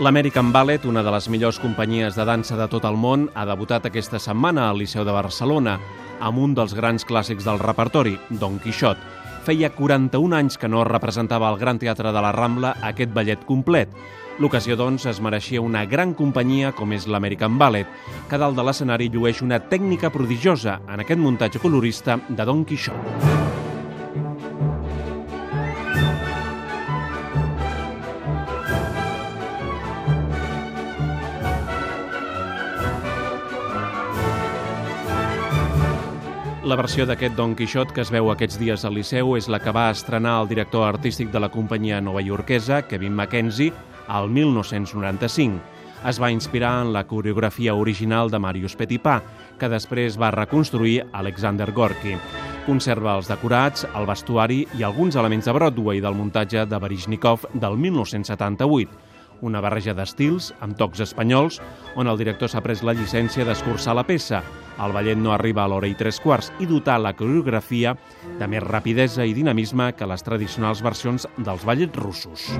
L'American Ballet, una de les millors companyies de dansa de tot el món, ha debutat aquesta setmana al Liceu de Barcelona amb un dels grans clàssics del repertori, Don Quixot. Feia 41 anys que no es representava al Gran Teatre de la Rambla aquest ballet complet. L'ocasió, doncs, es mereixia una gran companyia com és l'American Ballet, que dalt de l'escenari llueix una tècnica prodigiosa en aquest muntatge colorista de Don Quixot. La versió d'aquest Don Quixot que es veu aquests dies al Liceu és la que va estrenar el director artístic de la companyia novaiorquesa, Kevin Mackenzie, al 1995. Es va inspirar en la coreografia original de Marius Petipà, que després va reconstruir Alexander Gorky. Conserva els decorats, el vestuari i alguns elements de Broadway del muntatge de Baryshnikov del 1978 una barreja d'estils, amb tocs espanyols, on el director s'ha pres la llicència d'escurçar la peça. El ballet no arriba a l'hora i tres quarts i dotar la coreografia de més rapidesa i dinamisme que les tradicionals versions dels ballets russos.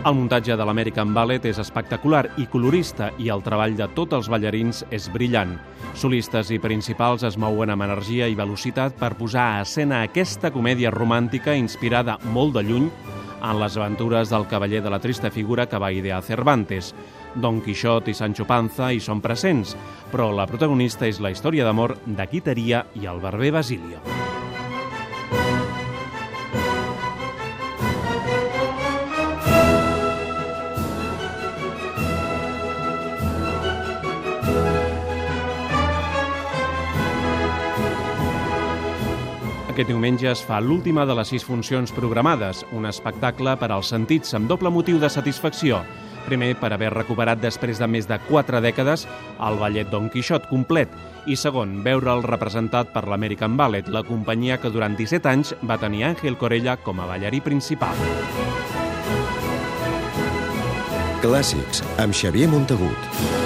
El muntatge de l'American Ballet és espectacular i colorista i el treball de tots els ballarins és brillant. Solistes i principals es mouen amb energia i velocitat per posar a escena aquesta comèdia romàntica inspirada molt de lluny en les aventures del cavaller de la trista figura que va idear Cervantes. Don Quixot i Sancho Panza hi són presents, però la protagonista és la història d'amor de Quiteria i el barber Basilio. Aquest diumenge es fa l'última de les sis funcions programades, un espectacle per als sentits amb doble motiu de satisfacció. Primer, per haver recuperat després de més de quatre dècades el ballet Don Quixot complet i segon, veure'l representat per l'American Ballet, la companyia que durant 17 anys va tenir Àngel Corella com a ballarí principal. Clàssics, amb Xavier Montagut.